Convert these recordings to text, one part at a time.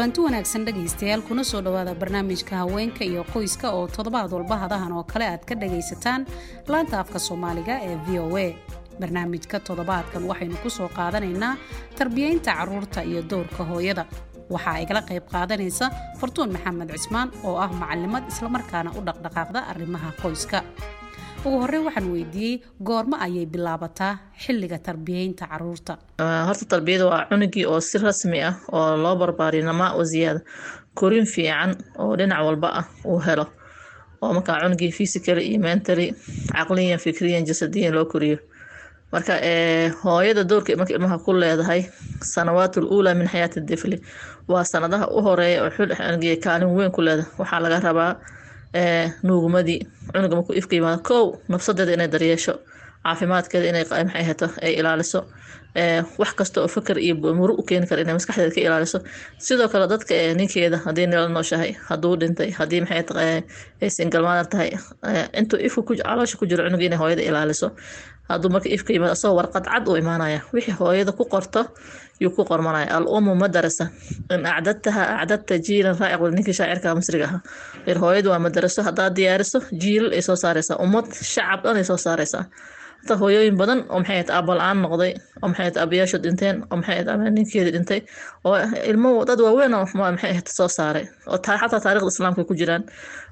kulanti wanaagsan dhegaystayaal kuna soo dhowaada barnaamijka haweenka iyo qoyska oo toddobaad walba hadahan oo kale aad ka dhagaysataan laanta afka soomaaliga ee v o a. Barnaamijka toddobaadkan waxaynu ku soo qaadanaynaa tarbiyaynta carruurta iyo dowrka hooyada. Waxaa igala qayb qaadanaysa fartuun maxamed cismaan oo ah macalimad islamarkaana u dhaqdhaqaaqda arrimaha qoyska ugu horey waxaan weydiiyey goormo ayay bilaabataa xilliga tarbiyaynta carruurta. Horta tarbiyada waa cunugii oo si rasmi ah oo loo barbaariyo namaa korin fiican oo dhinac walba ah uu helo. Oo markaa cunugii physically iyo mentally caqliyan fikriyan jasadiyan loo koriyo. Marka hooyada doorka marka ilmaha ku leedahay sanawaatul uulaa min xayaati difli waa sanadaha u horreeya oo xul kaalin weyn ku leedahay. Waxaa laga rabaa nuugmadii cunuga markuu ifka yimaado kow nafsadeeda inay daryeesho caafimaadkeeda inay maxay hato ay ilaaliso wax kasta oo fakar iyo muru u keeni kara inay maskaxdeeda ka ilaaliso. Sidoo kale dadka ninkeeda haddii nila nooshahay hadduu dhintay haddii maxay ay singalmaadar tahay intuu ifka caloosha ku jiro cunuga inay hooyada ilaaliso hadduu marka ifka yimaado asagoo warqad cad uu imaanaya wixii hooyada ku qorto yuu ku qormanaya al umu madarasa in acdadtaha acdadta jiilan raaciq ninkii shaacirka masriga ahaa ir hooyadu waa madaraso haddaad diyaariso jiilal ay soo saareysaa ummad shacab dhan ay soo saareysaa hata hooyooyin badan oo maxay ahayd aabba la'aan noqday oo maxay ahayd aabayaashu dhinteen oo maxay ahayd ama ninkeedii dhintay oo ilmo dad waaweyn oo maxay ahayd soo saaray oo xataa taarikhda islaamka ku jiraan.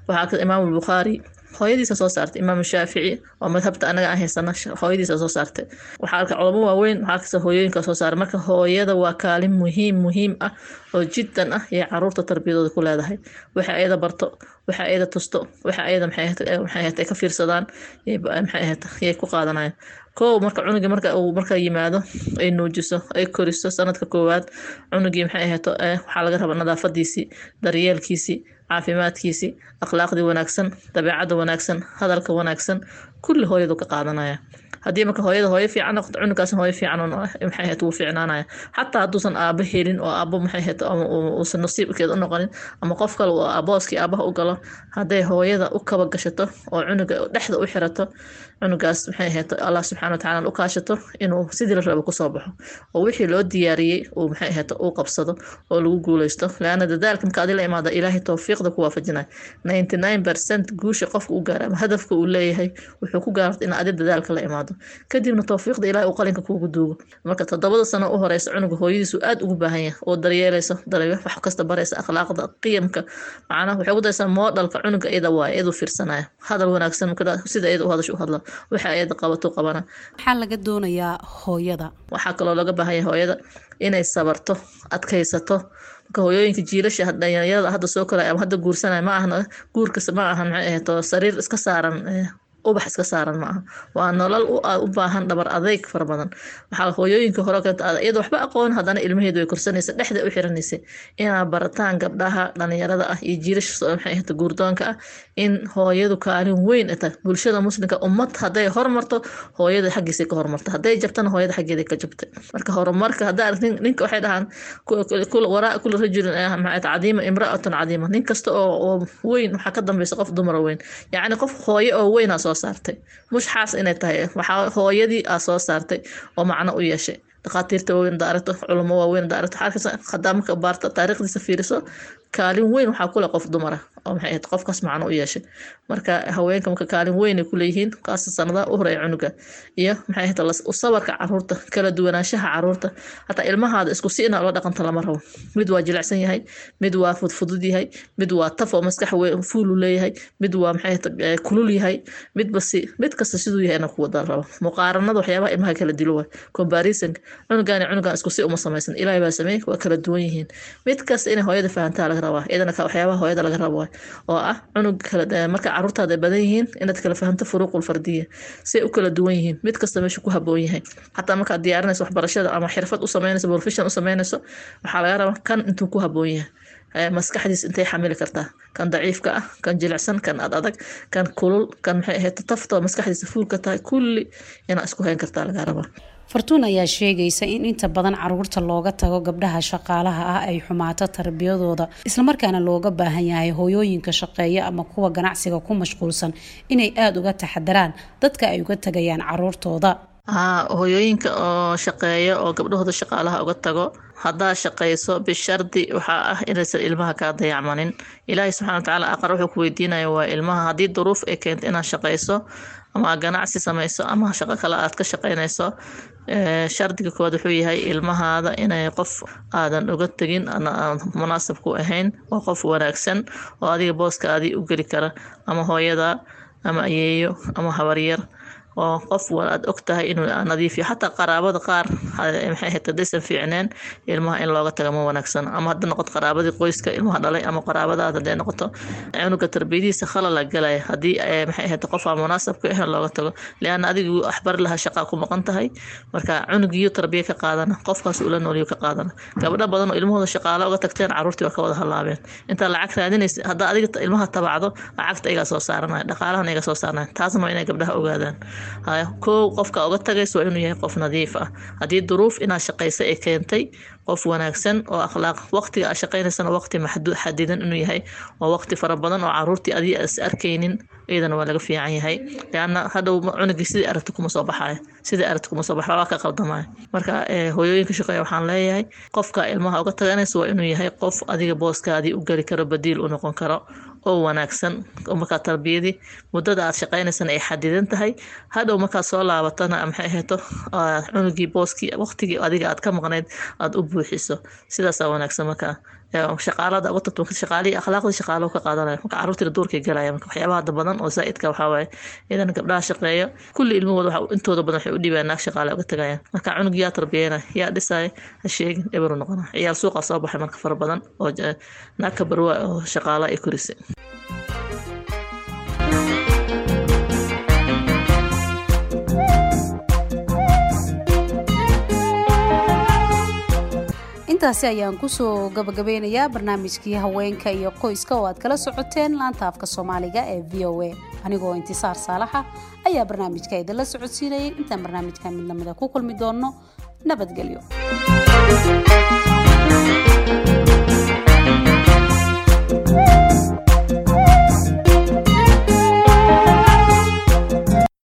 Waxaa imaam albukhaari hooyadiisa soo saartay. Imaam shaafici oo madhabta anaga aan haysana hooyadiisa soo saartay. Waxaa arka culamo waaweyn waxaa arkaysa hooyooyinka soo saaray marka hooyada waa kaalin muhiim muhiim ah oo jiddan ah iyo carruurta tarbiyadooda ku leedahay. Waxa ayada barto waxa ayada tusto waxa ayada maxay ay ka fiirsadaan ahayd yay ku qaadanayaan. Kow marka cunugii marka uu marka yimaado ay nuujiso ay koriso sanadka koowaad cunugii maxay ahayd waxaa laga rabaa nadaafadiisii daryeelkiisii caafimaadkiisii akhlaaqdii wanaagsan dabeecadda wanaagsan hadalka wanaagsan kulli hooyadu ka qaadanaya haddii marka hooyada hooyo fiican noqoto cunugaas hooyo fiican maxay ahayd wuu fiicnaanaya. Xataa hadduusan aabo helin oo aabo maxay ahayd uusan nasiibkeed u noqonin ama qof kale uu abooskii aabaha u galo hadday hooyada u kaba gashato oo cunuga dhexda u xirato cunugaas maxay ahayd allah subxaana watacaala u kaashato inuu sidii la rabo ku soo baxo. Oo wixii loo diyaariyey uu maxay ahayd uu qabsado oo lagu guuleysto laana dadaalka marka adi la imaada ilaahay towfiiqda ku waafajinaya ninety nine percent guusha qofka u gaara ama hadafka uu leeyahay wuxuu ku gaarta in adi dadaalka la imaado kadibna towfiiqda ilahay uu qalinka kuugu duugo. Marka toddobada sano u horeysa cunuga hooyadiisu aada ugu baahan yahay oo daryeelayso wax kasta baraysa akhlaaqda qiyamka macnaha waxay ku daysaa moodhalka cunuga iyada waay iyadu fiirsanaya hadal wanaagsan sida iyada u hadasho u hadla waxa iyada qabato qabana maxaa laga doonayaa hooyada. Waxaa kaloo laga baahan yahay hooyada inay sabarto adkaysato. Marka hooyooyinka jiilasha dhalinyarada hadda soo koraya ama hadda guursanaya ma ahna guurkas ma maxay ahayd sariir iska saaran ubax iska saaran ma aha waa nolol u baahan dhabar adeyg fara badan. Waxaa hooyooyinka hore iyada waxba aqoon haddana ilmaheedu way korsanaysa dhexda u xiranaysa. Inaa barataan gabdhaha dhalinyarada ah iyo jiilasha guurdoonka ah in hooyadu kaalin weyn ta bulshada muslimka ummad hadday hormarto hooyada xaggiisa ka hormarta. Hadday jabtana hooyada xaggeeda ka jabtay marka horumarka haddaa ninka waxay dhahaan waraa kula rajulin cadiima imraatun cadiima. Nin kasta oo weyn waxaa ka dambeysa qof dumara weyn. Yacni qof hooyo oo weyn soo saartay. Mushxaas inay tahay. Waxaa hooyadii aa soo saartay oo macno u yeeshay. Dhakhaatiirta waaweyn hada aragto culamo waaweyn hada aragto xaalkaas hadaa marka baarta taariikhdiisa fiiriso kaalin weyn waxaa kule qof dumara oo maxay ahayd qofkaas macno u yeeshay. Marka haweenka marka kaalin weyn ay kuleeyihiin kaasa sanadaha u horreeya cunuga iyo maxay ahayd sabarka carruurta kala duwanaanshaha carruurta hataa ilmahaada isku si inaa loo dhaqanta lama rabo. Mid waa jilicsan yahay mid waa fudfudud yahay mid waa taf oo maskax fuulu leeyahay mid waa maxay ahayd kulul yahay midba si mid kasta siduu yahay inaa ku wada rabo. Muqaaranada waxyaabaha ilmaha kala dilo waay comparisonka cunugan cunugan isku si uma samaysan. Ilaahay baa sameeyey waa kala duwan yihiin. Mid kasta inay hooyada fahantaa laga rabaa iyadana waxyaabaha hooyada laga rabo oo ah cunug marka caruurtaada badan yihiin inaad kala fahanto furuuqul fardiya siay u kala duwan yihiin. Mid kasta meesha ku haboon yahay. Xataa markaad diyaarinayso waxbarashada ama xirfad u sameynayso profession u sameynayso waxaa laga rabaa kan intuu ku haboon yahay. Maskaxdiis intay xamili kartaa. Kan daciifka ah kan jilicsan kan ad adag kan kulul kan maxay ahayd tafto maskaxdiisa fuulka tahay kulli inaa isku hayn kartaa laga rabaa fartuun ayaa sheegaysa in inta badan carruurta looga tago gabdhaha shaqaalaha ah ay xumaato tarbiyadooda islamarkaana looga baahan yahay hooyooyinka shaqeeya ama kuwa ganacsiga ku mashquulsan inay aada uga taxadaraan dadka ay uga tagayaan caruurtooda. Haa hooyooyinka oo shaqeeya oo gabdhahooda shaqaalaha uga tago haddaa shaqayso bishardi waxaa ah inaysan ilmaha kaa dayacmanin. Ilaahay subxana watacaala aqar wuxuu ku weydiinaya waa ilmaha. Haddii duruuf ay keento inaad shaqayso ama ganacsi samayso ama shaqo kale aad ka shaqaynayso shardiga koowaad wuxuu yahay ilmahaada inay qof aadan uga tegin munaasab ku ahayn waa qof wanaagsan oo adiga booska adii u geli kara ama hooyada ama ayeeyo ama habaryar oo qof aad og tahay inuu nadiifiyo. Xataa qaraabada qaar maxay fiicneen ilmaha in looga taga ma wanaagsan. Ama hadda noqoto qaraabadii qoyska ilmaha dhalay ama qaraabadaada haday noqoto cunuga tarbiyadiisa khalala galaya haddii maxay ahayd qof aan munaasab ku ahayn looga tago. Lianna adigu waxbari lahaa shaqaa ku maqan tahay. Marka cunugiyo tarbiya ka qaadana qofkaas ula nooliyo ka qaadana gabdho badan oo ilmahooda shaqaalo uga tagteen caruurtii waa ka wada halaabeen intaa lacag raadinaysa haddaa adiga ilmaha tabacdo lacagta igaa soo saaranaya dhaqaalahan iga soo saaranaya taasna waa inay gabdhaha ogaadaan kow qofka uga tagaysa waa inuu yahay qof nadiif ah. Haddii duruuf inaad shaqaysa ay keentay qof wanaagsan oo akhlaaq waqtiga aad shaqaynaysana waqti xadidan inuu yahay waa waqti fara badan oo caruurtii adii is arkaynin iyadana waa laga fiican yahay. Leanna hadhow cunugii sidii aragti kuma soo baxayo sidii aragti kuma soo baxayo waa ka qaldamaya marka hooyooyinka shaqeeya waxaan leeyahay qofka ilmaha uga taganaysa waa inuu yahay qof adiga booskaadii u geli karo badiil u noqon karo oo wanaagsan markaa tarbiyadii muddada aad shaqaynaysana ay xadidan tahay. Hadhow markaad soo laabatana maxay ahayto cunugii booskii waqtigii adiga aad ka maqnayd aada u buuxiso. Sidaasaa wanaagsan markaa shaqaalada tagto shaqaalihii akhlaaqdii shaqaalo ka qaadanaya. Marka caruurtiina duurkay galaya marka waxyaabaha badan oo zaa'idka waxaa waaye gabdhaha shaqeeya kulli ilmahooda intooda badan waxay u dhibaan naag shaqaale uga tagayaan marka cunug yaa tarbiyeyna yaa dhisaya ha sheegin eberu noqona. Ciyaal suuqaa soo baxay marka fara badan oo naag ka barwa oo shaqaala ay korisay intaasi ayaan ku soo gabagabeynayaa barnaamijkii haweenka iyo qoyska oo aad kala socoteen laanta afka soomaaliga ee v o a. Anigoo intisaar saalaxa ayaa barnaamijka idinla socodsiinayay. Intaan barnaamijka mid lamida ku kulmi doonno nabadgelyo